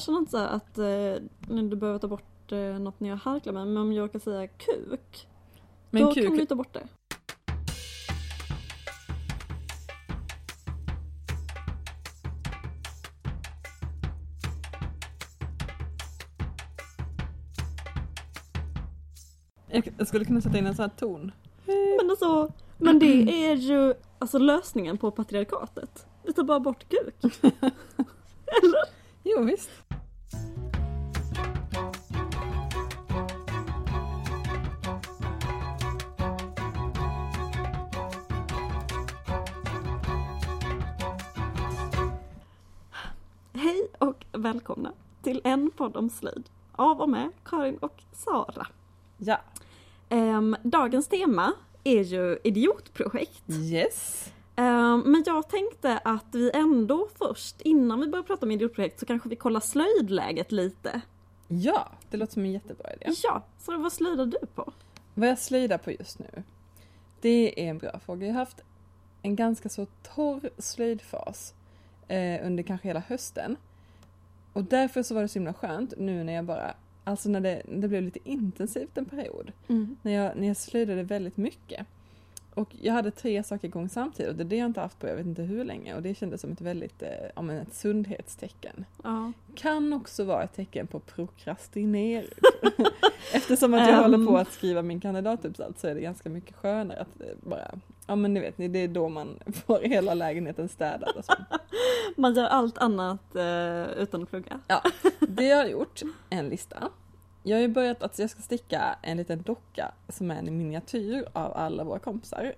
jag känner inte så att eh, du behöver ta bort eh, något när jag harklar mig, men om jag kan säga kuk, Men då kuk, kan du ta bort det. jag, jag skulle kunna sätta in en sån här ton. Men alltså, men det är ju alltså lösningen på patriarkatet. Vi tar bara bort kuk. Eller? Jo visst. Hej och välkomna till en podd om slöjd av och med Karin och Sara. Ja. Ehm, dagens tema är ju idiotprojekt. Yes. Ehm, men jag tänkte att vi ändå först, innan vi börjar prata om idiotprojekt, så kanske vi kollar slöjdläget lite. Ja, det låter som en jättebra idé. Ja, så vad slöjdar du på? Vad jag slöjdar på just nu, det är en bra fråga. Jag har haft en ganska så torr slöjdfas eh, under kanske hela hösten. Och därför så var det så himla skönt nu när jag bara, alltså när det, det blev lite intensivt en period. När jag, när jag slöjdade väldigt mycket. Och jag hade tre saker igång samtidigt och det är det jag inte haft på jag vet inte hur länge och det kändes som ett väldigt, eh, ja men ett sundhetstecken. Ja. Kan också vara ett tecken på prokrastinering. Eftersom att jag Ehm. håller på att skriva min kandidatuppsats så är det ganska mycket skönare att eh, bara, ja men ni vet ni, det är då man får hela lägenheten städad och så. Man gör allt annat eh, utan att plugga. Det jag har gjort, en lista. Jag har ju börjat att jag ska sticka en liten docka som är en miniatyr av alla våra kompisar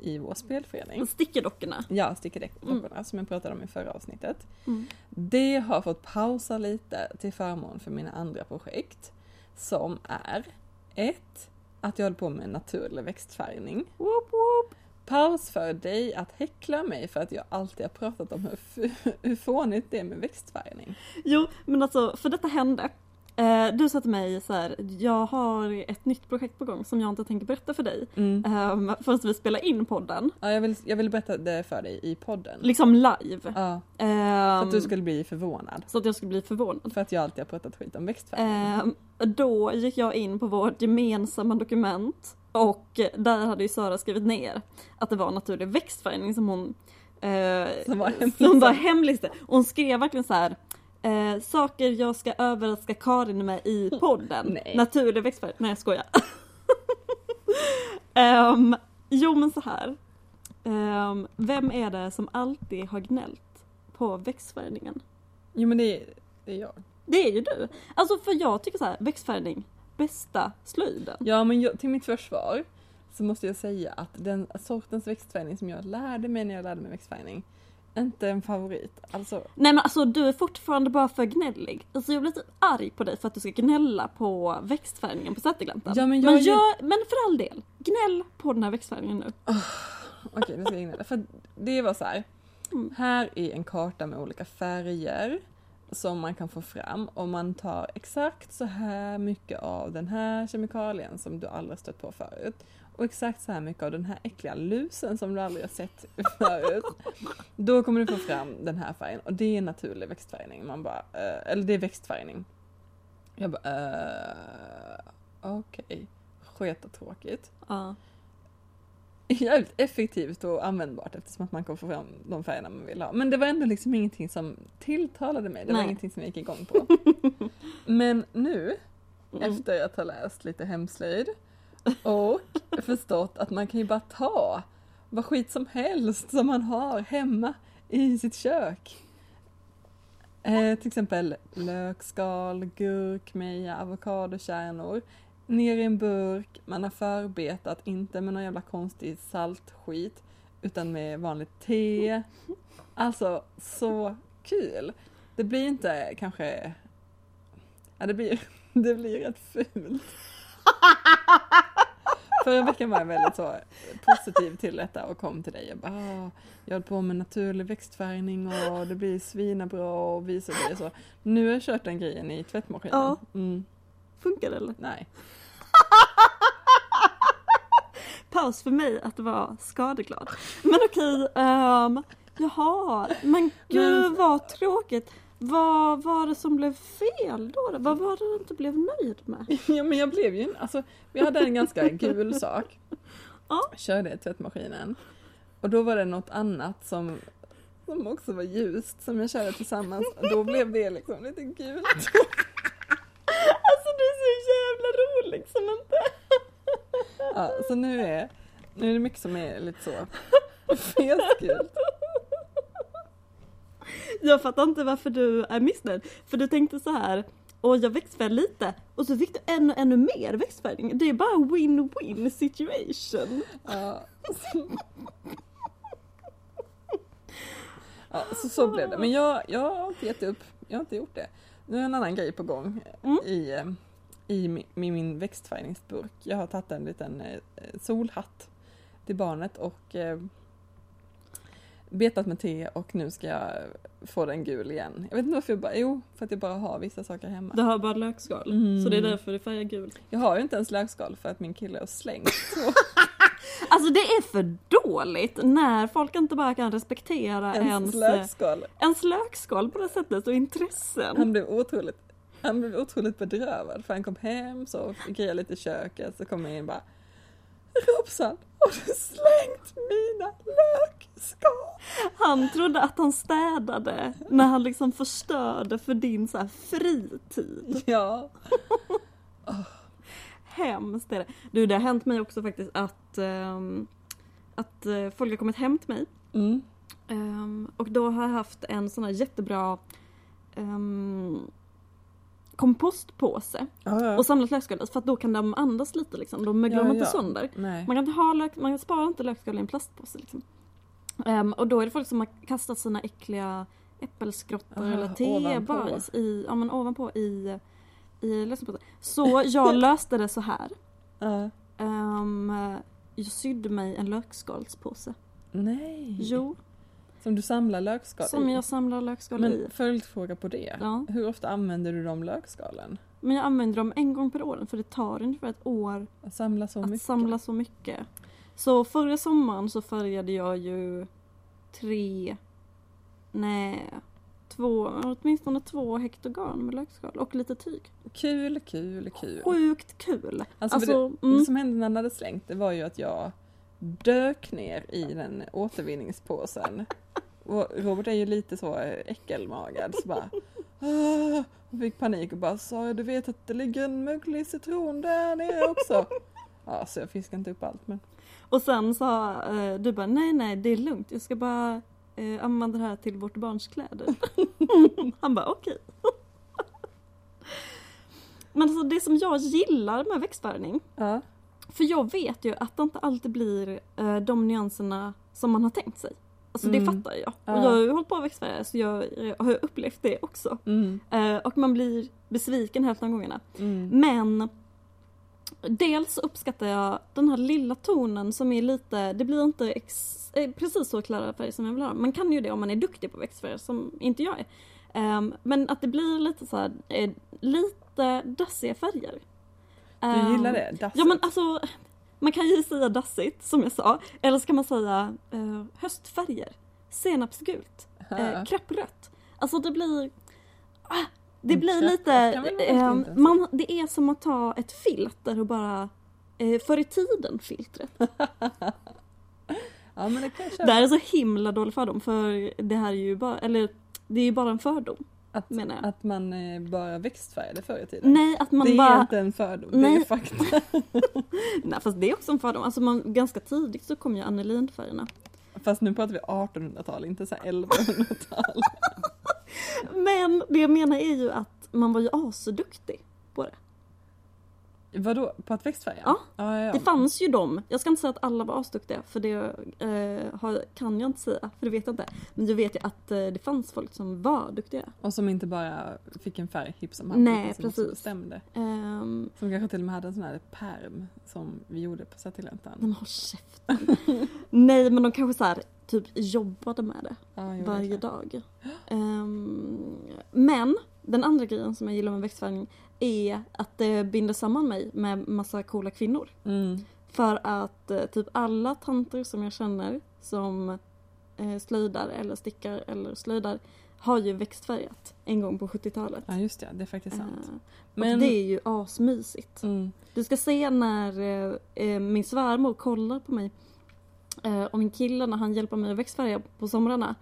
i vår spelförening. Stickerdockorna. Ja, stickerdockorna som jag pratade om i förra avsnittet. Mm. Det har fått pausa lite till förmån för mina andra projekt. Som är ett, Att jag håller på med naturlig växtfärgning. Woop, woop. Paus för dig att häckla mig för att jag alltid har pratat om hur, hur fånigt det är med växtfärgning. Jo, men alltså för detta hände. Eh, du sa till mig så här, jag har ett nytt projekt på gång som jag inte tänker berätta för dig Mm. um, förrän vi spelar in podden. Ja, jag, vill, jag vill berätta det för dig i podden. Liksom live. Ja, för Ehm, att du skulle bli förvånad. Så att jag skulle bli förvånad. För att jag alltid har pratat skit om växtfärgning. Ehm, då gick jag in på vårt gemensamma dokument och där hade ju Sara skrivit ner att det var naturlig växtfärgning som hon eh, Som var hemlig. som var hemlig. Hon skrev verkligen så här eh, saker jag ska överraska Karin med i podden. Nej. Naturlig växtfärgning. Nej jag skojar. Ehm, jo men så här. Ehm, vem är det som alltid har gnällt på växtfärgningen? Jo men det är, det är jag. Det är ju du. Alltså för jag tycker så här, växtfärgning, bästa slöjden. Ja men jag, till mitt försvar så måste jag säga att den sortens växtfärgning som jag lärde mig när jag lärde mig växtfärgning inte en favorit. Alltså, Nej men alltså du är fortfarande bara för gnällig. Alltså jag blir lite arg på dig för att du ska gnälla på växtfärgningen på Sätergläntan. Ja, men jag men, ju- gör, men för all del, gnäll på den här växtfärgningen nu. okej nu ska jag gnälla. För det var så här. Mm. Här är en karta med olika färger som man kan få fram och man tar exakt så här mycket av den här kemikalien som du aldrig stött på förut. Och exakt så här mycket av den här äckliga lusen som du aldrig har sett förut. Då kommer du få fram den här färgen och det är naturlig växtfärgning. Man bara, eh, eller det är växtfärgning. Jag bara, eh, okej. Skitatråkigt. Ja. Jävligt effektivt och användbart eftersom att man kan få fram de färgerna man vill ha. Men det var ändå liksom ingenting som tilltalade mig. Det var Nej. ingenting som jag gick igång på. Men nu, Mm. efter att ha läst lite hemslöjd och förstått att man kan ju bara ta vad skit som helst som man har hemma i sitt kök. Eh, till exempel lökskal, gurkmeja, avokadokärnor. Ner i en burk, man har förbetat, inte med någon jävla konstig saltskit, utan med vanligt te. Alltså, så kul! Det blir inte kanske... Ja, det blir, det blir rätt fult. Förra veckan var jag väldigt så positiv till detta och kom till dig. Jag bara, ah, jag håller på med naturlig växtfärgning och det blir svinabra och visar dig så. Nu har jag kört den grejen i tvättmaskinen. Mm, Funkar det eller? nej. Paus för mig att vara skadeglad. Men okej, um, jaha, men gud Men- vad tråkigt. Vad var det som blev fel då? Vad var det du inte blev nöjd med? Ja men jag blev ju, alltså vi hade en ganska gul sak. Ja. Körde i tvättmaskinen. Och då var det något annat som, som också var ljust som jag körde tillsammans. Och då blev det liksom lite gult. Alltså du är så jävla rolig som inte... Ja, så nu är, nu är det mycket som är lite så fetgult. Jag fattar inte varför du är missnöjd. För du tänkte så här, och jag växtfärgade lite och så fick du ännu, ännu mer växtfärgning. Det är bara win-win situation. Ja. Ja, så, så blev det. Men jag, jag har inte gett upp. Jag har inte gjort det. Nu är en annan grej på gång Mm. i, eh, i min, min växtfärgningsburk. Jag har tagit en liten eh, solhatt till barnet och eh, betat med te och nu ska jag få den gul igen. Jag vet inte varför jag bara, jo, för att jag bara har vissa saker hemma. Du har bara lökskal, Mm. så det är därför det färgar gult. Jag har ju inte ens lökskal för att min kille har slängt två. Alltså det är för dåligt när folk inte bara kan respektera ens ens, lökskal. ens lökskal på det sättet och intressen. Han blev otroligt, han blev otroligt bedrövad för han kom hem så jag lite i köket så kom jag in och bara Robsan, har du slängt mina lökskal? Han trodde att han städade när han liksom förstörde för din så här fritid. Ja. Hemskt är det. Du, det har hänt mig också faktiskt att, ehm, att eh, folk har kommit hem till mig Mm. Ehm, och då har jag haft en sån här jättebra um, kompostpåse Ja, ja. och samlat lökskal i, för att då kan de andas lite liksom. Då möglar Ja, de inte sönder. Nej. Man kan inte ha lök, man sparar inte lökskal i en plastpåse liksom. Ehm, och då är det folk som har kastat sina äckliga äppelskroppar Aha, eller tebajs i, ja men ovanpå i, i lösenpåsen. Så jag löste det så här. Ja. Ehm, jag sydde mig en lökskalspåse. Nej. Jo, Som du samlar lökskal som i. jag samlar lökskal i. Men följdfråga på det. Ja. Hur ofta använder du de lökskalen? Men jag använder dem en gång per år för det tar ungefär ett år Att samla så att mycket? samla så mycket. Så förra sommaren så färgade jag ju tre, nej, två, åtminstone två hektar garn med lökskal och lite tyg. Kul, kul, kul. Sjukt kul! Alltså, Alltså, det, mm, det som hände när han hade slängt det var ju att jag dök ner i den återvinningspåsen. Och Robert är ju lite så äckelmagad så bara "Åh", och fick panik och bara sa du vet att det ligger en möglig citron där nere också. Ja, så jag fiskade inte upp allt men och sen sa eh, du bara nej nej det är lugnt jag ska bara eh, använda det här till vårt barns kläder. Han bara okej. Men alltså det som jag gillar med växtfärgning ja. För jag vet ju att det inte alltid blir eh, de nyanserna som man har tänkt sig. Alltså det Mm. fattar jag. Ja. Och jag har ju hållit på att växtfärga så jag eh, har upplevt det också. Mm, Eh, och man blir besviken hälften av gångerna. mm. Men dels uppskattar jag den här lilla tonen som är lite, det blir inte ex, eh, precis så klara färger som jag vill ha. Man kan ju det om man är duktig på växtfärger som inte jag är. Ehm, men att det blir lite så här, eh, lite dassiga färger. Du Ehm, gillar det? Dassigt? Ja men alltså, man kan ju säga dassigt som jag sa, eller så kan man säga eh, höstfärger, senapsgult, eh, krapprött. Alltså det blir, ah, det Mm, blir lite, eh, man, det är som att ta ett filter och bara eh, förr i tiden filtret. Ja men det kan. Det här är så himla dålig fördom för det här är ju bara, eller det är ju bara en fördom. Att, menar jag. att man eh, bara växtfärgade förr i tiden. Nej att man det är bara, inte en fördom, det Nej. är fakta. nej fast det är också en fördom. Alltså man, ganska tidigt så kom ju anilinfärgerna. Fast nu pratar vi 1800-tal, inte så här 1100-tal. Men det jag menar är ju att man var ju asduktig på det. Vadå, på att växtfärga? Ja. ja, ja. Det fanns ju dem, jag ska inte säga att alla var asduktiga för det eh, har, kan jag inte säga, för det vet jag inte. Men jag vet ju att eh, det fanns folk som var duktiga. Och som inte bara fick en färg hipp som happ, Nej, utan som precis. bestämde. Ehm, Som kanske till och med hade en sån här perm som vi gjorde på Sättiläntan. men håll käften. Nej men de kanske så här, typ jobbade med det jo, varje verkligen. dag. Ehm, men den andra grejen som jag gillar med växtfärgning är att det binder samman mig med massa coola kvinnor. Mm. För att eh, typ alla tanter som jag känner som eh, slöjdar eller stickar eller slöjdar har ju växtfärgat en gång på 70-talet. Ja just det, det är faktiskt sant. Eh, Men- Och det är ju asmysigt. Mm. Du ska se när eh, min svärmor kollar på mig eh, och min kille när han hjälper mig att växtfärga på somrarna.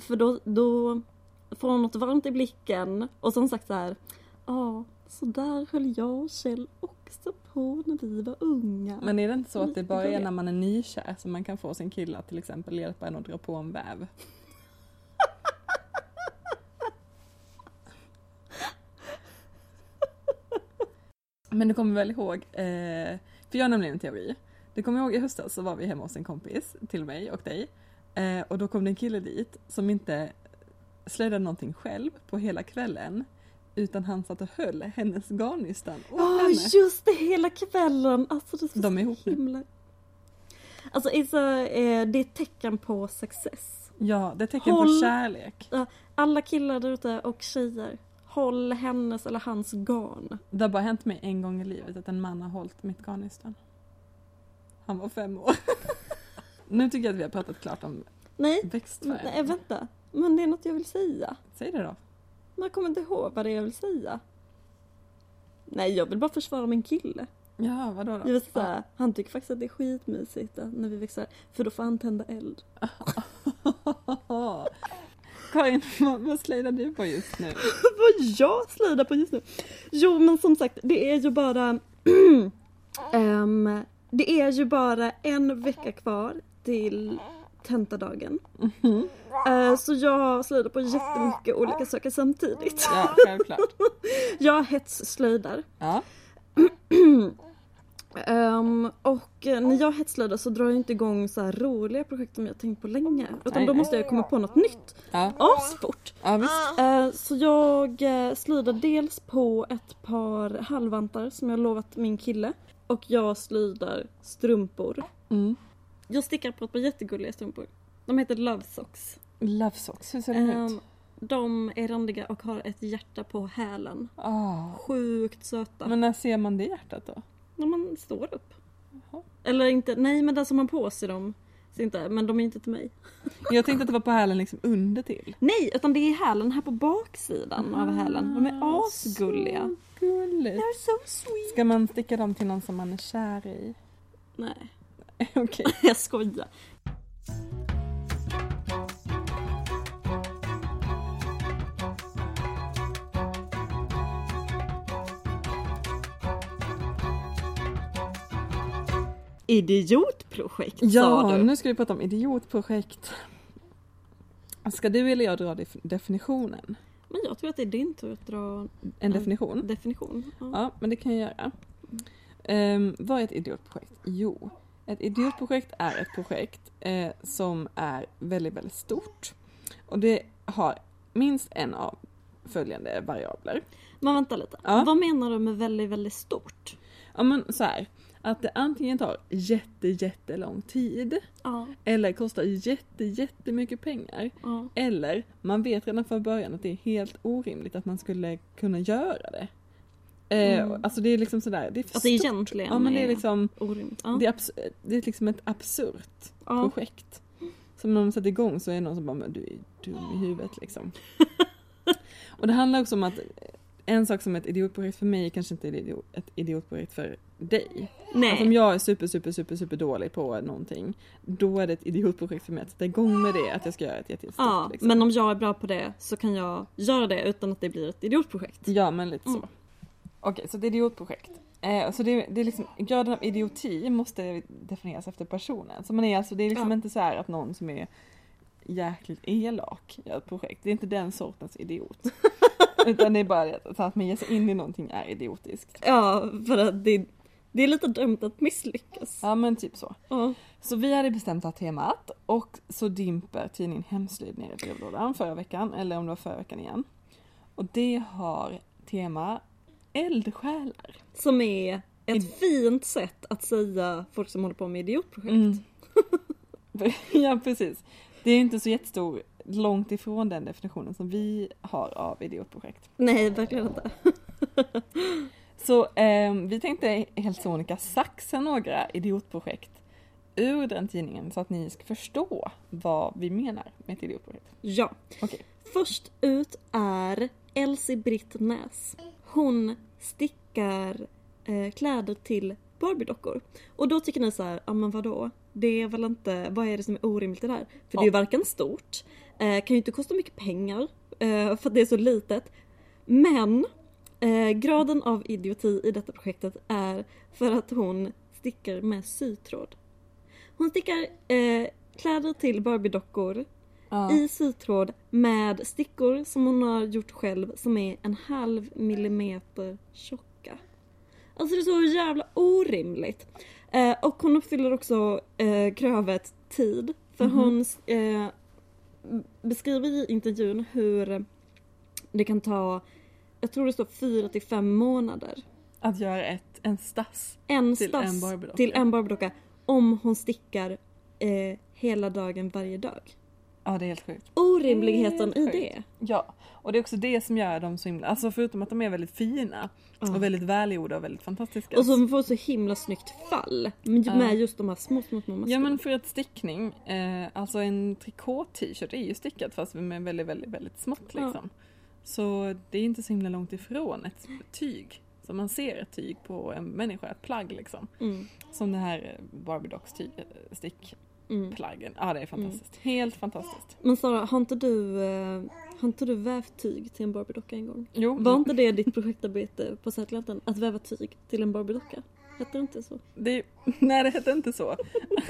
För då, då får hon något varmt i blicken och som sagt så här. Ja, så där höll jag och Kjell också på när vi var unga. Men är det inte så att det bara är när man är nykär som man kan få sin kille att till exempel hjälpa en att dra på en väv? Men du kommer väl ihåg, eh, för jag har nämligen en teori. Du kommer ihåg i höstas så var vi hemma hos en kompis till mig och dig. Eh, och då kom det en kille dit som inte slöjdade någonting själv på hela kvällen. Utan han satt och höll hennes garnnystan åt Ja, henne. just det, hela kvällen! Alltså det är så De är ihop nu. himla... Alltså Isa, eh, det är ett tecken på success. Ja, det är tecken Håll- på kärlek. Alla killar där ute och tjejer, håll hennes eller hans garn. Det har bara hänt mig en gång i livet att en man har hållit mitt garnnystan. Han var fem år. nu tycker jag att vi har pratat klart om Nej, växtfärg. nej vänta. Men det är något jag vill säga. Säg det då. Jag kommer inte ihåg vad det är jag vill säga. Nej, jag vill bara försvara min kille. Ja, vadå då? Jag vill säga, han tycker faktiskt att det är skitmysigt när vi växer. För då får han tända eld. Karin, vad, slöjdar du på just nu? Vad jag slöjdar på just nu? Jo men som sagt, det är ju bara Ehm, Det är ju bara en vecka kvar till tentadagen. Mhm. Eh, så jag slöjdar på jättemycket olika saker samtidigt. Ja, självklart. Jag hetsslöjdar. Ja. Ehm, och eh, när jag hetsslöjdar så drar jag inte igång så här roliga projekt som jag tänkt på länge. Utan Nej, då måste jag komma på något nytt. Ja, Asfort! ja. Eh, Så jag slöjdar dels på ett par halvvantar som jag lovat min kille. Och jag slöjdar strumpor. Mm. Jag stickar på ett par jättegulliga strumpor. De heter Love Socks. Love socks, hur ser den Ehm, ut? de är randiga och har ett hjärta på hälen. Ah. Sjukt söta. Men när ser man det hjärtat då? När man står upp. Jaha. Eller inte, nej men där som man på sig dem. Så inte, men de är inte till mig. Jag tänkte att det var på hälen liksom under till. Nej, utan det är hälen här på baksidan av hälen. De är Ah, asgulliga. Så gulligt. They're so sweet. Ska man sticka dem till någon som man är kär i? Nej, Okej. jag skojar. Idiotprojekt sa Ja, du. nu ska vi prata om idiotprojekt. Ska du eller jag dra def- definitionen? Men jag tror att det är din tur att dra En Ja. definition? definition. Ja. Ja, men det kan jag göra. Um, vad är ett idiotprojekt? Jo, ett idiotprojekt är ett projekt eh, som är väldigt, väldigt stort. Och det har minst en av följande variabler. Men vänta lite. Ja. Vad menar du med väldigt, väldigt stort? Ja men så här, att det antingen tar jätte, jättelång tid Ja. eller kostar jätte, jättemycket pengar. ja. Eller man vet redan från början att det är helt orimligt att man skulle kunna göra det. Eh, Mm. Alltså det är liksom sådär, det är för Alltså stort. egentligen Ja men det är liksom, orimligt. Ja. det är, det är liksom ett absurt ja. projekt. Som när de sätter igång så är det någon som bara, men du är dum i huvudet liksom. Och det handlar också om att en sak som är ett idiotprojekt för mig kanske inte är idiot- ett idiotprojekt för dig. Nej. Alltså om jag är super, super, super, super dålig på någonting, då är det ett idiotprojekt för mig att sätta igång med det, att jag ska göra ett jättestort. Ja, liksom. men om jag är bra på det så kan jag göra det utan att det blir ett idiotprojekt. Ja, men lite så. Mm. Okej, så det är ett idiotprojekt. Eh, så det, det är liksom, graden av idioti måste definieras efter personen. Så man är alltså, det är liksom Ja. inte så här att någon som är jäkligt elak gör ett projekt. Det är inte den sortens idiot. Utan det är bara det att, man ger sig in i någonting är idiotiskt. Ja, för att det, det är lite dömt att misslyckas. Ja men typ så. Ja. Så vi hade bestämt det här temat och så dimper tidningen Hemslöjd ner i brevlådan förra veckan, eller om det var förra veckan igen. Och det har tema eldsjälar. Som är ett Id- fint sätt att säga folk som håller på med idiotprojekt. Mm. ja precis. Det är inte så jättestor, långt ifrån den definitionen som vi har av idiotprojekt. Nej, verkligen inte. Så ehm, vi tänkte helt sonika saxa några idiotprojekt ur den tidningen så att ni ska förstå vad vi menar med ett idiotprojekt. Ja. Okej. Först ut är Elsie Britt Näs. Hon stickar eh, kläder till Barbie-dockor. Och då tycker ni så här, ja men vadå? Det är väl inte, vad är det som är orimligt i det här? För det är ju Ja. varken stort, eh, kan ju inte kosta mycket pengar eh, för att det är så litet. Men eh, graden av idioti i detta projektet är för att hon stickar med sytråd. Hon stickar eh, kläder till Barbie-dockor Ja. i sytråd med stickor som hon har gjort själv som är en halv millimeter tjocka. Alltså det är så jävla orimligt. Eh, och hon uppfyller också eh, kravet tid. För Mhm. hon eh, beskriver i intervjun hur det kan ta, jag tror det står fyra till fem månader. Att göra ett, en stass. En Till stass en till en Barbie-docka om hon stickar eh, hela dagen varje dag. Ja, det är helt sjukt. Orimligheten i Helt det. Ja, och det är också det som gör dem så himla, alltså förutom att de är väldigt fina Ja. och väldigt välgjorda och väldigt fantastiska. Och som får så himla snyggt fall. Med just de här små, små, små maskerna. Ja men för att stickning, eh, alltså en trikå-t-shirt är ju stickad fast med väldigt, väldigt, väldigt smått liksom. Så det är inte så himla långt ifrån ett tyg. Så man ser ett tyg på en människa, ett plagg liksom. Mm, Som det här eh, Barbie Docks tyg, mm. Ja det är fantastiskt. Helt fantastiskt. Men Sara, har inte du, eh, har inte du vävt tyg till en Barbie-docka en gång? Jo, Var inte det ditt projektarbete på Sätlanten? Att väva tyg till en Barbie-docka? Hette det inte så? det, nej det hette inte så.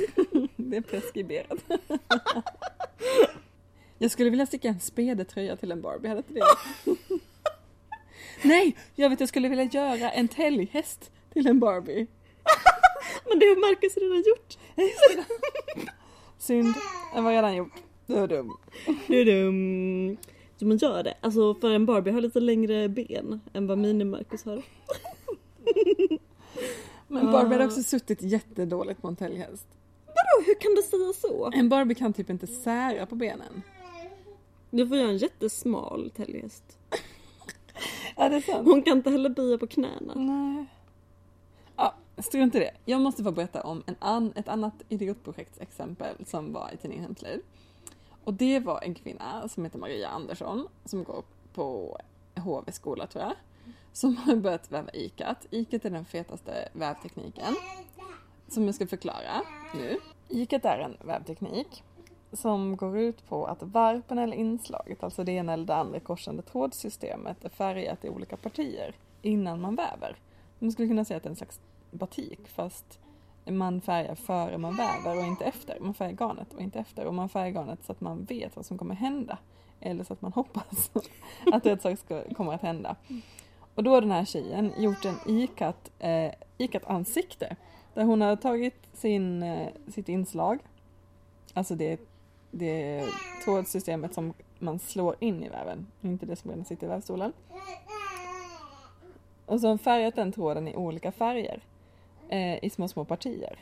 det är preskriberat. Jag skulle vilja sticka en spedetröja till en Barbie, hade inte det? Nej, jag vet jag skulle vilja göra en täljhäst till en Barbie. Men det har Marcus redan gjort! Synd, den var redan gjort. Du är dum. Du, du, mm. Så man gör det. Alltså för en Barbie har lite längre ben än vad Mini-Marcus har. Men Barbie hade också suttit jättedåligt på en täljhäst. Vadå, hur kan du säga så? En Barbie kan typ inte sära på benen. Du får göra en jättesmal täljhäst. Ja, det är sant. Hon kan inte heller böja på knäna. Nej. Strunt i det. Jag måste få berätta om en an, ett annat idiotprojektsexempel som var i tidningen Hemslöjd. Och det var en kvinna som heter Maria Andersson som går på HV skola tror jag. Som har börjat väva ikat. Ikat är den fetaste vävtekniken. Som jag ska förklara nu. Ikat är en vävteknik som går ut på att varpen eller inslaget, alltså det ena eller det andra korsande trådsystemet är färgat i olika partier innan man väver. Man skulle kunna säga att det är en slags batik fast man färgar före man väver och inte efter. Man färgar garnet och inte efter och man färgar garnet så att man vet vad som kommer hända. Eller så att man hoppas att rätt sak ska, kommer att hända. Och då har den här tjejen gjort en ikat, eh, ikat ansikte där hon har tagit sin, eh, sitt inslag, alltså det, det trådsystemet som man slår in i väven, inte det som redan sitter i vävstolen. Och så har hon färgat den tråden i olika färger eh, i små, små partier.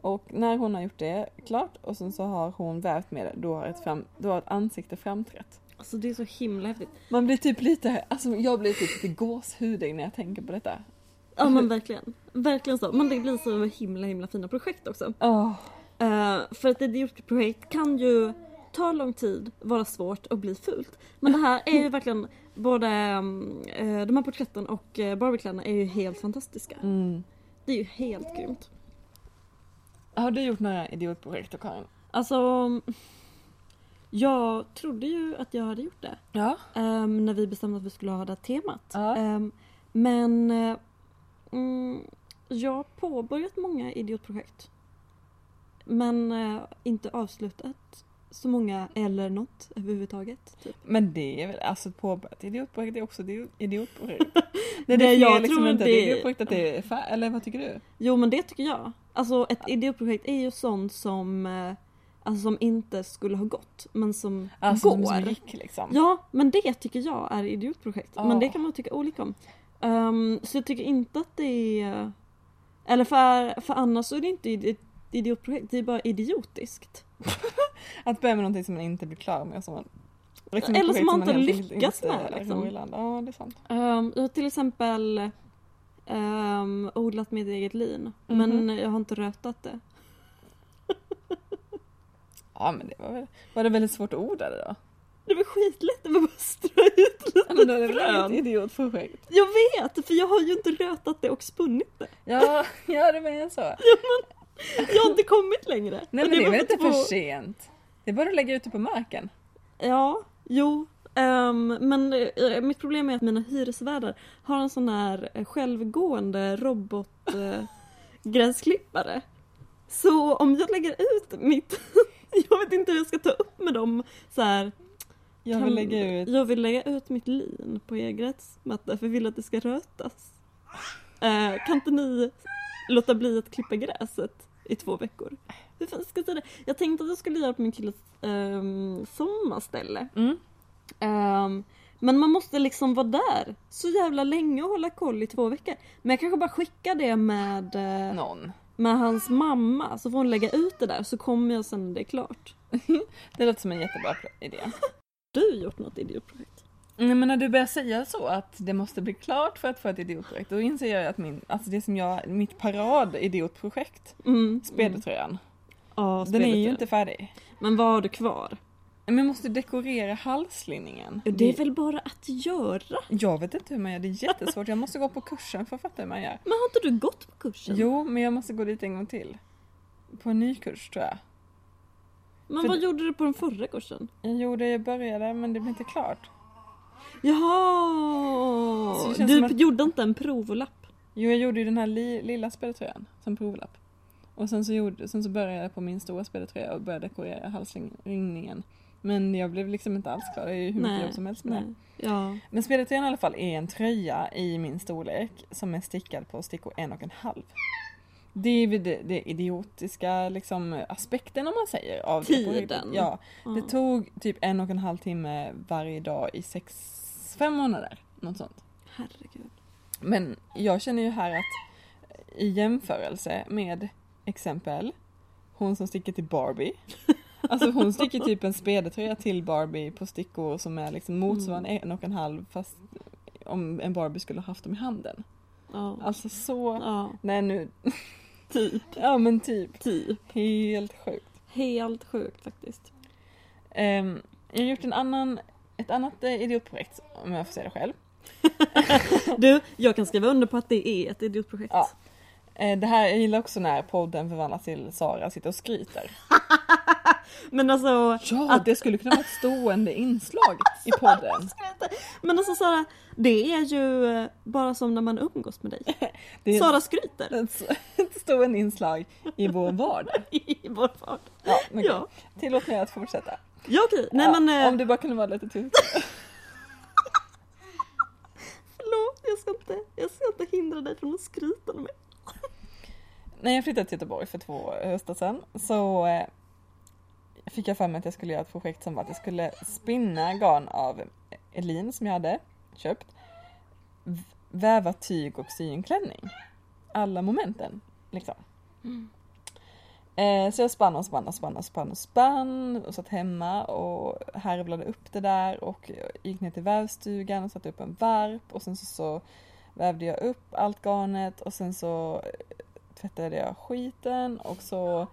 Och när hon har gjort det klart och sen så har hon vävt med det, då har ett, fram, då har ett ansikte framträtt. Alltså det är så himla häftigt. Man blir typ lite, alltså jag blir typ lite gåshudig när jag tänker på detta. Ja men verkligen. Verkligen så. Men det blir så himla himla fina projekt också. Åh, Eh, för ett idiotprojekt kan ju ta lång tid, vara svårt och bli fult. Men det här är ju verkligen både eh, de här porträtten och uh, Barbiekläderna är ju helt fantastiska. Mm. Det är ju helt grymt. Har du gjort några idiotprojekt då Karin? Alltså jag trodde ju att jag hade gjort det. Ja. ehm, när vi bestämde att vi skulle ha det här temat. Ja. Ehm, men mm, jag har påbörjat många idiotprojekt. Men eh, inte avslutat så många eller något överhuvudtaget. Typ. Men det är väl, alltså påbörjat idiotprojekt är också idio- idiotprojekt. Det, Det det jag jag liksom tror inte det- idiotprojekt att det är fär- eller vad tycker du? Jo men det tycker jag. Alltså ett idiotprojekt är ju sånt som, eh, alltså, som inte skulle ha gått men som Alltså går. som, gick liksom. Ja, men det tycker jag är idiotprojekt. Ja. Men det kan man tycka olika om. Ehm, så jag tycker inte att det är... Eller för, för annars så är det inte ett idiotprojekt, det är bara idiotiskt. Att börja med någonting som man inte blir klar med som man... liksom Eller som man inte inte med, liksom. land. Ja, det är sant. Um, jag har till exempel um, odlat mitt eget lin. Mhm. Men jag har inte rötat det. Ja men det var väl, var det väldigt svårt att orda det då? Det var skitlätt, det var bara att strö ut lite Ja, men är det frön. inget idiotprojekt? Jag vet, för jag har ju inte rötat det och spunnit det. Ja, ja det menar så. Jag har inte kommit längre. Nej men det är väl inte för sent? Det är bara att lägga ut det på marken. Ja, jo. ehm, men eh, mitt problem är att mina hyresvärdar har en sån här eh, självgående robot eh, gräsklippare. Så om jag lägger ut mitt... jag vet inte hur jag ska ta upp med dem så här. Jag vill lägga ut... Jag vill lägga ut mitt lin på er gräsmatta för jag vill att det ska rötas. Eh, kan inte ni låta bli att klippa gräset i två veckor? Hur fan ska jag säga det? Jag tänkte att jag skulle göra på min killes um, sommarställe. Mm. Ehm, men man måste liksom vara där så jävla länge och hålla koll i två veckor. Men jag kanske bara skickar det med, eh, Någon. med hans mamma så får hon lägga ut det där så kommer jag sen när det är klart. Det låter som en jättebra idé. Du har gjort något idiotprojekt. Nej men när du börjar säga så att det måste bli klart för att få ett idiotprojekt då inser jag att min, alltså det som jag, mitt parad-idiotprojekt, Mm. spedetröjan, Ja, den är ju inte färdig. Men vad har du kvar? Men jag måste dekorera halslinningen. Det är väl bara att göra? Jag vet inte hur man gör, det är jättesvårt. Jag måste gå på kursen för att fatta hur man gör. Men har inte du gått på kursen? Jo, men jag måste gå dit en gång till. På en ny kurs tror jag. Men för- vad gjorde du på den förra kursen? Jag gjorde, jag började men det blev inte klart. Jaha! Så det känns Du som att- gjorde inte en provlapp? Jo, jag gjorde ju den här li, lilla spedetröjan som provlapp. Och sen så, gjorde, sen så började jag på min stora spedetröja och började dekorera halsringningen. Men jag blev liksom inte alls klar, det är ju hur mycket jobb som helst med det. nej. Ja. Men spedetröjan i alla fall är en tröja i min storlek som är stickad på stickor en och en halv. Det är väl det, det idiotiska liksom, aspekten om man säger. Av Tiden. ja. det tog typ en och en halv timme varje dag i sex, fem månader. Något sånt. Herregud. Men jag känner ju här att i jämförelse med exempel hon som sticker till Barbie. Alltså hon sticker typ en spedetröja till Barbie på stickor som är liksom motsvarande en och en halv fast om en Barbie skulle ha haft dem i handen. Ja. Alltså så, ja. nej nu, Typ. ja men typ, Typ. helt sjukt. Helt sjukt faktiskt. Ehm, jag har gjort en annan, ett annat eh, idiotprojekt om jag får säga det själv. Du, jag kan skriva under på att det är ett idiotprojekt. Ja. Eh, Det här, jag gillar också när podden förvandlas till Sara sitter och skryter. Men alltså, Ja, Att- det skulle kunna vara ett stående inslag i podden. men alltså Sara, det är ju eh, bara som när man umgås med dig. Det Sara skryter ett, stående inslag i vår vardag. i vår vardag. Ja, men Ja. Tillåt mig att fortsätta. Ja okej, nej Ja, men eh, Om du bara kunde vara lite tyst. förlåt jag ska, inte, jag ska inte hindra dig från att skryta med mig. När jag flyttade till Göteborg för två höstar sedan så eh, fick jag för mig att jag skulle göra ett projekt som var att jag skulle spinna garn av Elin som jag hade köpt. Väva tyg och sy en klänning. Alla momenten liksom. Eh, så jag spann och spann och spann och spann och spann och satt hemma och härvlade upp det där och gick ner till vävstugan och satte upp en varp och sen så, så vävde jag upp allt garnet och sen så tvättade jag skiten och så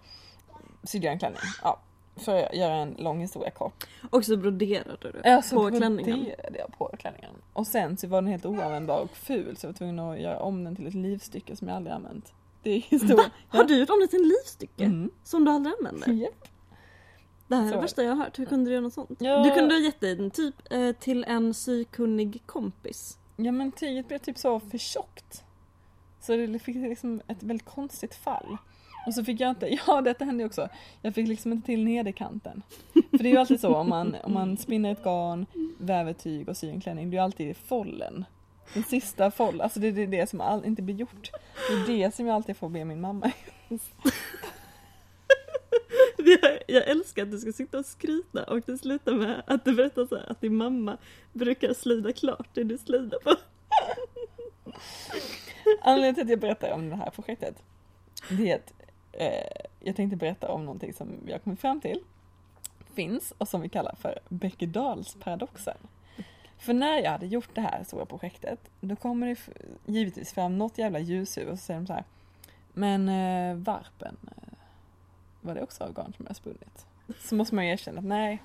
sydde jag en klänning. Ja, för att göra en lång historia kort. Och så broderade du Ja, så på klänningen. broderade jag på klänningen. Och sen så var den helt oanvändbar och ful så jag var tvungen att göra om den till ett livstycke som jag aldrig använt. Är historia. Har du gjort om det till en livstycke? Mm. Som du aldrig använder? Japp. Det här är Så. det värsta jag har hört. Hur kunde du göra något sånt? Ja. Du kunde ha gett den typ eh, till en sykunnig kompis. Ja men tyget blev typ så för tjockt. Så det fick liksom ett väldigt konstigt fall. Och så fick jag inte, ja detta hände ju också, jag fick liksom inte till nederkanten. För det är ju alltid så om man, om man spinner ett garn, väver tyg och syr en klänning, det är ju alltid follen. Den sista foll, alltså det är det, det som all, inte blir gjort. Det är det som jag alltid får be min mamma Jag, jag älskar att du ska sitta och skryta och det slutar med att du berättar så här, att din mamma brukar slida klart det du slidar på. Anledningen till att jag berättar om det här projektet, det är att eh, jag tänkte berätta om någonting som vi har kommit fram till finns och som vi kallar för Beckedalsparadoxen. För när jag hade gjort det här stora projektet, då kommer det givetvis fram något jävla ljushuvud och så säger de så här Men eh, varpen, eh, var det också av garn som jag spunnit? så måste man ju erkänna att nej,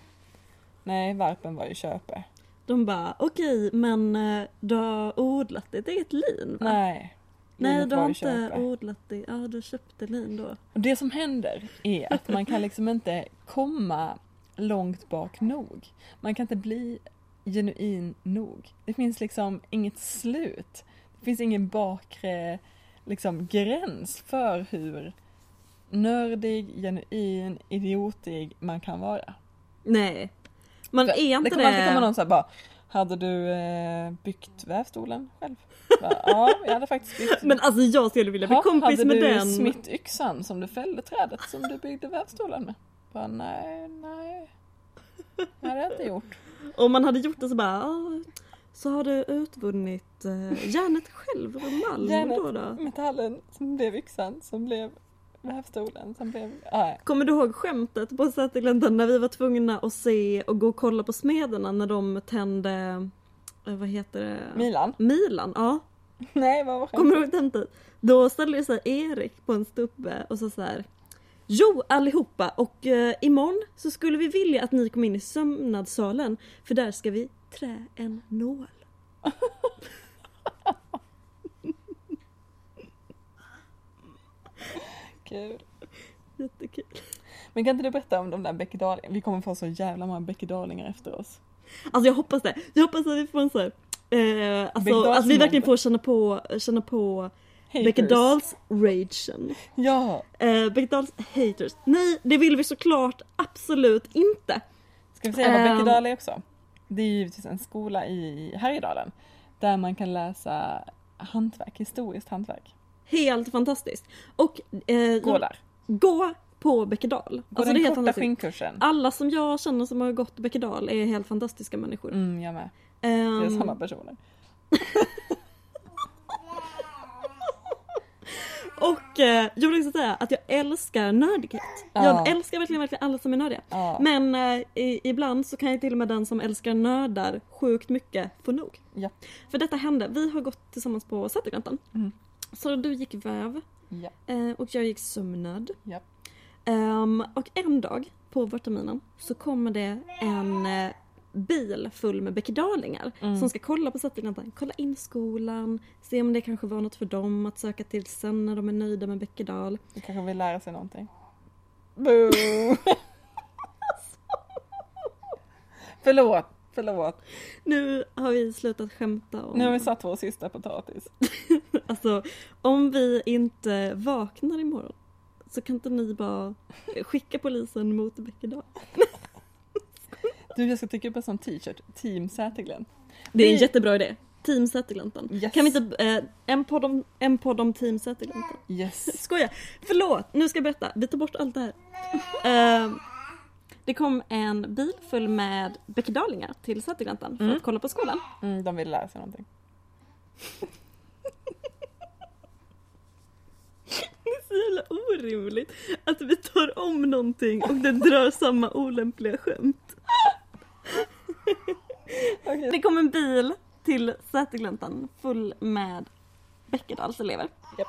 nej, varpen var ju köpe. De bara, okej men eh, du har odlat ditt eget lin va? Nej. Nej du har inte köpe. odlat det, ja du köpte lin då. Och det som händer är att man kan liksom inte komma långt bak nog. Man kan inte bli genuin nog. Det finns liksom inget slut. Det finns ingen bakre liksom, gräns för hur nördig, genuin, idiotig man kan vara. Nej. Man För är inte det det. kommer alltid komma någon så här bara Hade du eh, byggt vävstolen själv? Bara, ja, jag hade faktiskt byggt Men alltså jag skulle vilja bli Ja, kompis hade med du den. smitt yxan som du fällde trädet som du byggde vävstolen med? Bara, nej, nej. Det hade jag inte gjort. Om man hade gjort det så bara, "Ah, så har du utvunnit eh, järnet själv ur malm Järnet. då då? Metallen som blev yxan som blev vävstolen som blev... Nej. Kommer du ihåg skämtet på Sätergläntan när vi var tvungna att se och gå och kolla på smederna när de tände, eh, vad heter det? Milan? Milan, ja. Nej, vad var Kommer skämtet? du ihåg skämtet? Då ställde sig Erik på en stubbe och sa så här. Jo allihopa och eh, imorgon så skulle vi vilja att ni kom in i sömnadssalen för där ska vi trä en nål. Kul. Jättekul. Men kan inte du berätta om de där bäckedalingarna? Vi kommer få så jävla många bäckedalingar efter oss. Alltså jag hoppas det. Jag hoppas att vi får en så här, eh, alltså att vi verkligen får känna på, känna på Haters. Beckedals ragen. Ja! Eh, Beckedals haters. Nej, det vill vi såklart absolut inte. Ska vi säga vad Ehm. Bäckedal är också? Det är givetvis en skola i Härjedalen. Där man kan läsa hantverk, historiskt hantverk. Helt fantastiskt. Och eh, Gå där. gå på Beckedal. Gå Alltså, det är den helt korta skinnkursen. Alla som jag känner som har gått Beckedal är helt fantastiska människor. Mm, jag med. Ehm, Det är samma personer. och eh, jag vill också säga att jag älskar nördighet. Ja. Jag älskar verkligen, verkligen alla som är nördiga. Ja. Men eh, i, ibland så kan jag till och med den som älskar nördar sjukt mycket få nog. Ja. För detta hände, vi har gått tillsammans på Sätergläntan. Mm. Så du gick väv eh, och jag gick sömnad. Ja. Ehm, och en dag på vårterminen så kommer det en eh, bil full med bäckedalingar Mm. som ska kolla på Sätergläntan, kolla in skolan, se om det kanske var något för dem att söka till sen när de är nöjda med Bäckedal. Du kanske vill lära sig någonting. Boo! förlåt, förlåt. Nu har vi slutat skämta om... Nu har vi satt vår sista potatis. Alltså, om vi inte vaknar imorgon så kan inte ni bara skicka polisen mot Bäckedal? Du, jag ska trycka upp en sån t-shirt. Team Säterglen. Det är en jättebra idé. Team Sätergläntan. Yes. Kan vi inte, eh, en podd om, en podd om Team Sätergläntan. Yes. Skoja! Förlåt, nu ska jag berätta. Vi tar bort allt det här. Eh, det kom en bil full med bäckedalingar till Sätergläntan för Mm. att kolla på skolan. Mm, de vill lära sig någonting. Det är så jävla orimligt att vi tar om någonting och det drar samma olämpliga skämt. Okej. Det kom en bil till Sätergläntan full med Bäckedals elever. Japp.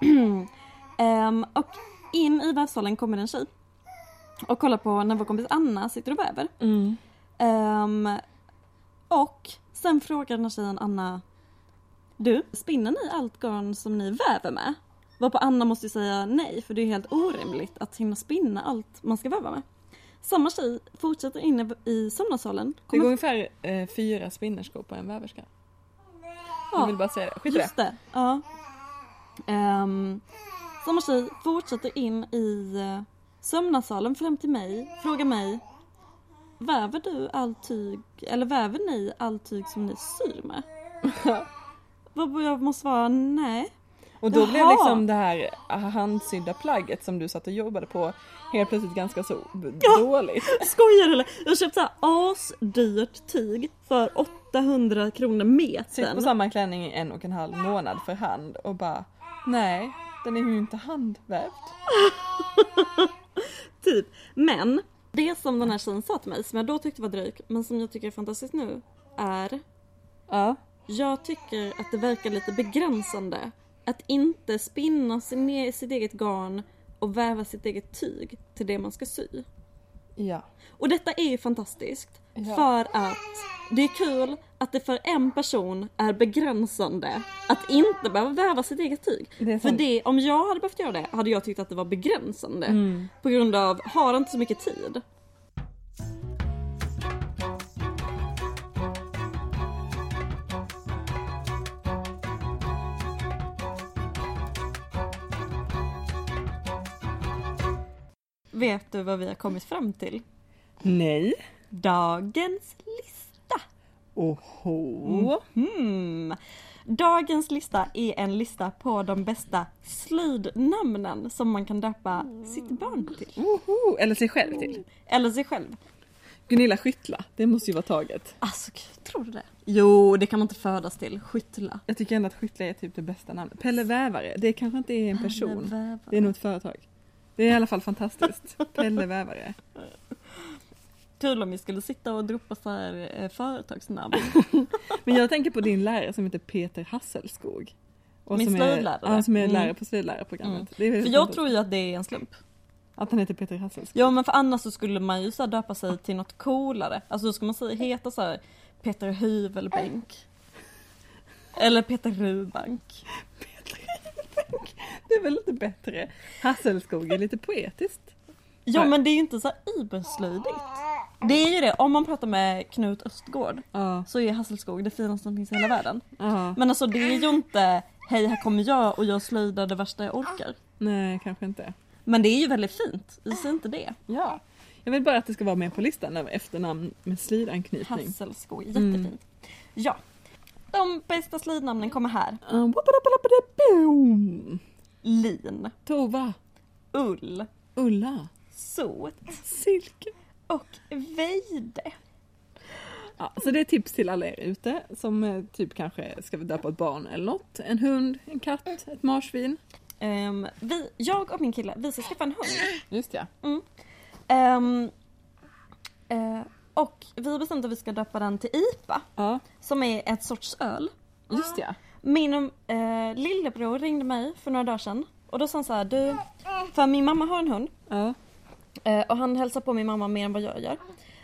Ehm, och in i vävsalen kommer en tjej. Och kollar på när vår kompis Anna sitter och väver. Mm. Ehm, och sen frågar den här tjejen Anna Du, spinner ni allt garn som ni väver med? Varpå Anna måste ju säga nej för det är helt orimligt att hinna spinna allt man ska väva med. Samma tjej fortsätter inne i sömnadssalen. Det går ungefär eh, fyra spinnerskor på en väverska. Jag vill bara säga det. Skit i det. just det. Ja. Ehm, samma tjej fortsätter in i uh, sömnadssalen fram till mig, frågar mig Väver du all tyg, eller väver ni all tyg som ni syr med? Varpå jag måste svara nej. Och då blev Jaha. liksom det här handsydda plagget som du satt och jobbade på helt plötsligt ganska så b- dåligt. Skojar du eller? Jag har köpt såhär asdyrt tyg för 800 kronor Sitt på metern. samma klänning i en och en halv månad för hand och bara nej, den är ju inte handvävd. Typ. Men det som den här tjejen sa till mig, som jag då tyckte var dryg, men som jag tycker är fantastiskt nu, är Ja. Jag tycker att det verkar lite begränsande att inte spinna sin, e- sitt eget garn och väva sitt eget tyg till det man ska sy. Ja. Och detta är ju fantastiskt. Ja. För att det är kul att det för en person är begränsande att inte behöva väva sitt eget tyg. Det För det, om jag hade behövt göra det hade jag tyckt att det var begränsande. Mm. På grund av, har inte så mycket tid. Vet du vad vi har kommit fram till? Nej. Dagens lista. Oho. Hmm. Dagens lista är en lista på de bästa slöjdnamnen som man kan döpa sitt barn till. Oho. Eller sig själv till. Eller sig själv. Gunilla Skyttla, det måste ju vara taget. Alltså, tror du det? Jo, det kan man inte födas till. Skyttla. Jag tycker ändå att Skyttla är typ det bästa namnet. Pelle Vävare, det kanske inte är en person. Vävare. Det är nog ett företag. Det är i alla fall fantastiskt. Pelle Vävare. Kul om vi skulle sitta och droppa så här eh, företagsnamn. Men jag tänker på din lärare som heter Peter Hasselskog. Och Min som är, slöjdlärare. Ja, som är Mm. lärare på slöjdlärarprogrammet. Mm. För jag tror ju att det är en slump. Att han heter Peter Hasselskog. Ja men för annars så skulle man ju så döpa sig till något coolare. Alltså då ska man säga, heta så här Peter Hyvelbänk. Eller Peter Rubank. Det är väl lite bättre. Hasselskog är lite poetiskt. Ja men det är ju inte så här überslöjdigt. Det är ju det, om man pratar med Knut Östgård Ja. så är Hasselskog det finaste som finns i hela världen. ja. Men alltså det är ju inte Hej här kommer jag och jag slöjdar det värsta jag orkar. Nej, kanske inte. Men det är ju väldigt fint, säg inte det. Ja. Jag vill bara att det ska vara med på listan över efternamn med slöjdanknytning. Hasselskog, jättefint. Mm. Ja. De bästa slöjdnamnen kommer här. Uh. Lin, Tova, Ull, Ulla, Sot Silke. och Veide. Ja, så det är tips till alla er ute som eh, typ kanske ska döpa ett barn eller något. En hund, en katt, ett marsvin. Ehm, vi, jag och min kille, vi ska skaffa en hund. Just ja. Ehm, eh, och vi har bestämt att vi ska döpa den till IPA, Ja, som är ett sorts öl. just ja. Min eh, lillebror ringde mig för några dagar sedan och då sa han så här, du, för min mamma har en hund Ja, eh, och han hälsar på min mamma mer än vad jag gör.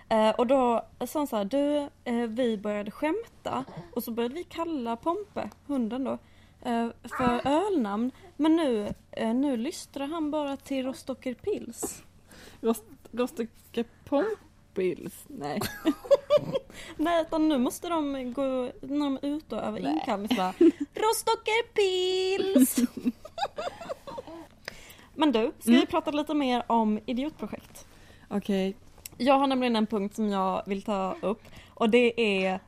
Eh, och då sa han så här, du, eh, vi började skämta och så började vi kalla Pompe, hunden då, eh, för ölnamn. Men nu, eh, nu lystrar han bara till Rostocker Pils. Rost, Rostocker Pompils. Nej. Nej, utan nu måste de gå, när de är ute och över inkallning bara Rostocker Pils! Men du, ska vi Mm. prata lite mer om idiotprojekt? Okej. Jag har nämligen en punkt som jag vill ta upp och det är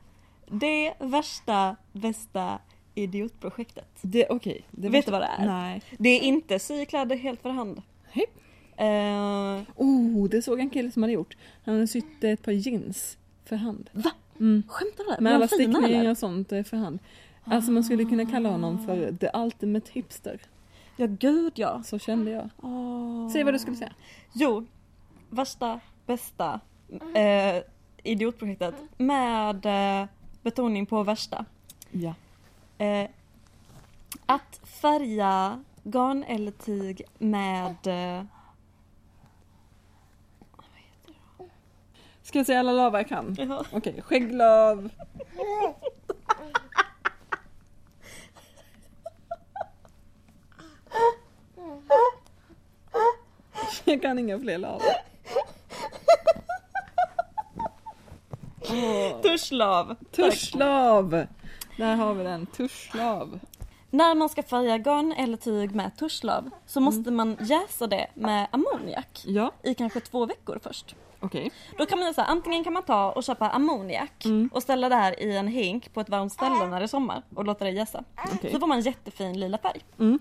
det värsta, bästa idiotprojektet. Det, okej. Det Vet du vad det är? Nej. Det är inte sykläder helt för hand. Hej. Eh, Oh, det såg en kille som hade gjort. Han hade sytt ett par jeans för hand. va? Mm. Skämtar du? Med alla stickningar och sånt eh, för hand. Alltså man skulle kunna kalla honom för the ultimate hipster. Ja gud ja. Så kände jag. Åh. Säg vad du skulle säga. Jo, värsta, bästa eh, idiotprojektet med eh, betoning på värsta. Ja. Eh, att färga garn eller tyg med Ska jag säga alla lavar jag kan? ja, Okej, skägglav. Jag kan inga fler lavar. Åh. tuschlav. Tuschlav! Där har vi den, tuschlav. När man ska färga garn eller tyg med tuschlav så måste man jäsa det med ammoniak Ja, i kanske två veckor först. Okej. Då kan man så här, antingen kan man ta och köpa ammoniak Mm. och ställa det här i en hink på ett varmt ställe när det är sommar och låta det jäsa. Okej. Så får man jättefin lila färg. Mm.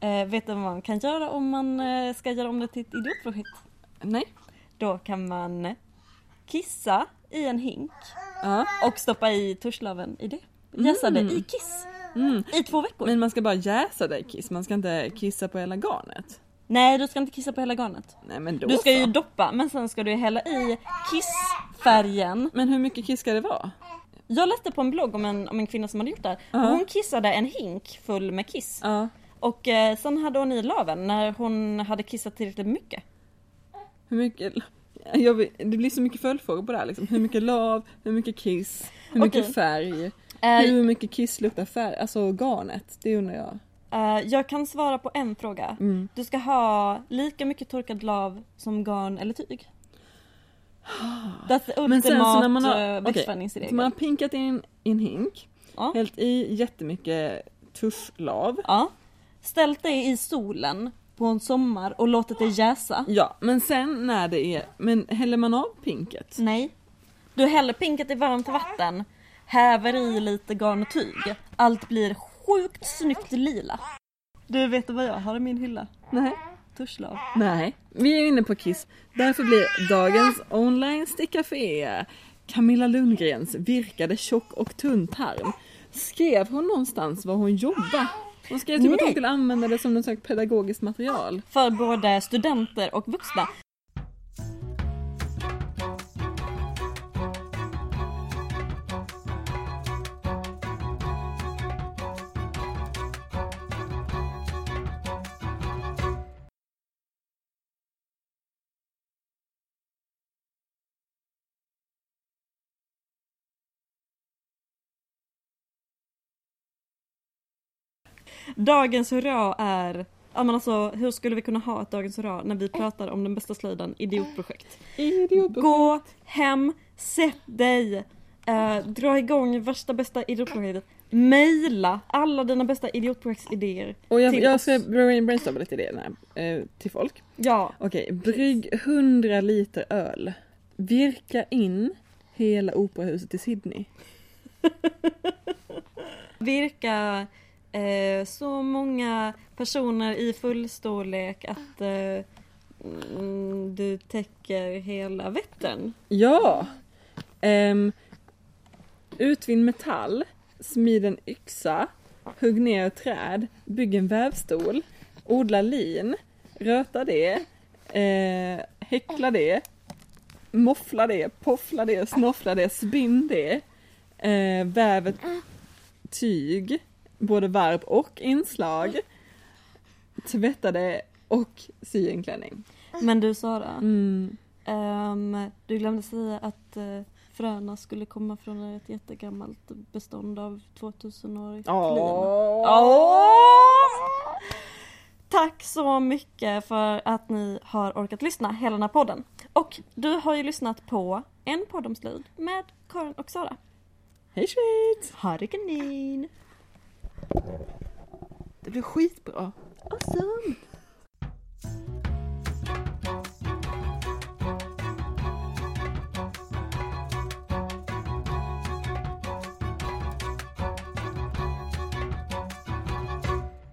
Eh, vet du vad man kan göra om man eh, ska göra om det till ett idiotprojekt? Nej. Då kan man kissa i en hink Ja. och stoppa i tuschlaven i det. Jäsa det i kiss Mm. i två veckor. Men man ska bara jäsa det i kiss, man ska inte kissa på hela garnet. Nej, du ska inte kissa på hela garnet. Nej men då Du ska så. ju doppa men sen ska du hälla i kissfärgen. Men hur mycket kiss ska det vara? Jag läste på en blogg om en, om en kvinna som hade gjort det här. Ja. Hon kissade en hink full med kiss. Ja. Och eh, sen hade hon i laven när hon hade kissat tillräckligt mycket. Hur mycket? Vill, det blir så mycket följdfrågor på det här liksom. Hur mycket lav, hur mycket kiss, hur mycket färg, Eh, hur mycket kiss luktar färg, alltså garnet, det undrar jag. Eh, jag kan svara på en fråga. Mm. Du ska ha lika mycket torkad lav som garn eller tyg. That's the Men sen så när man har- eh. Så man har pinkat in i en hink, Ja. hällt i jättemycket tuschlav. Ja. Ställt dig i solen på en sommar och låtit det jäsa. Ja, men sen när det är, men häller man av pinket? Nej. Du häller pinket i varmt vatten, häver i lite garn och tyg. Allt blir sjukt snyggt lila. Du vet vad jag har i min hylla? Nej. Tuschlav. Nej, vi är inne på Kiss. Därför blir dagens online stickcafé Camilla Lundgrens virkade tjock och tunn tarm. Skrev hon någonstans var hon jobbar? Hon skrev typ att hon Nej. skulle använda det som något slags pedagogiskt material. För både studenter och vuxna. Dagens hurra är Ja men alltså hur skulle vi kunna ha ett Dagens hurra när vi pratar om den bästa slöjden, idiotprojekt? Idiot. Gå hem, sätt dig, eh, dra igång värsta bästa idiotprojektet. Maila alla dina bästa idiotprojektsidéer Och jag, till jag ska brainstorma lite idéer eh, till folk. Ja, Okej, brygg 100 liter öl. Virka in hela operahuset i Sydney. virka eh, så många personer i full storlek att eh, mm, du täcker hela Vättern. Ja! Ehm, um, utvinn metall, smid en yxa, hugg ner ett träd, bygg en vävstol, odla lin, röta det, eh, häckla det, moffla det, poffla det, snoffla det, spinn det, eh, väv ett tyg, både varv och inslag, tvätta det och sy en klänning. Men du Sara, Mm. ehm, du glömde säga att eh, fröna skulle komma från ett jättegammalt bestånd av 2000-årigt Tack så mycket för att ni har orkat lyssna hela den här podden. Och du har ju lyssnat på en podd om slöjd med Karin och Sara. Hej svejt! Ha det kanin! Det blir skitbra. Awesome!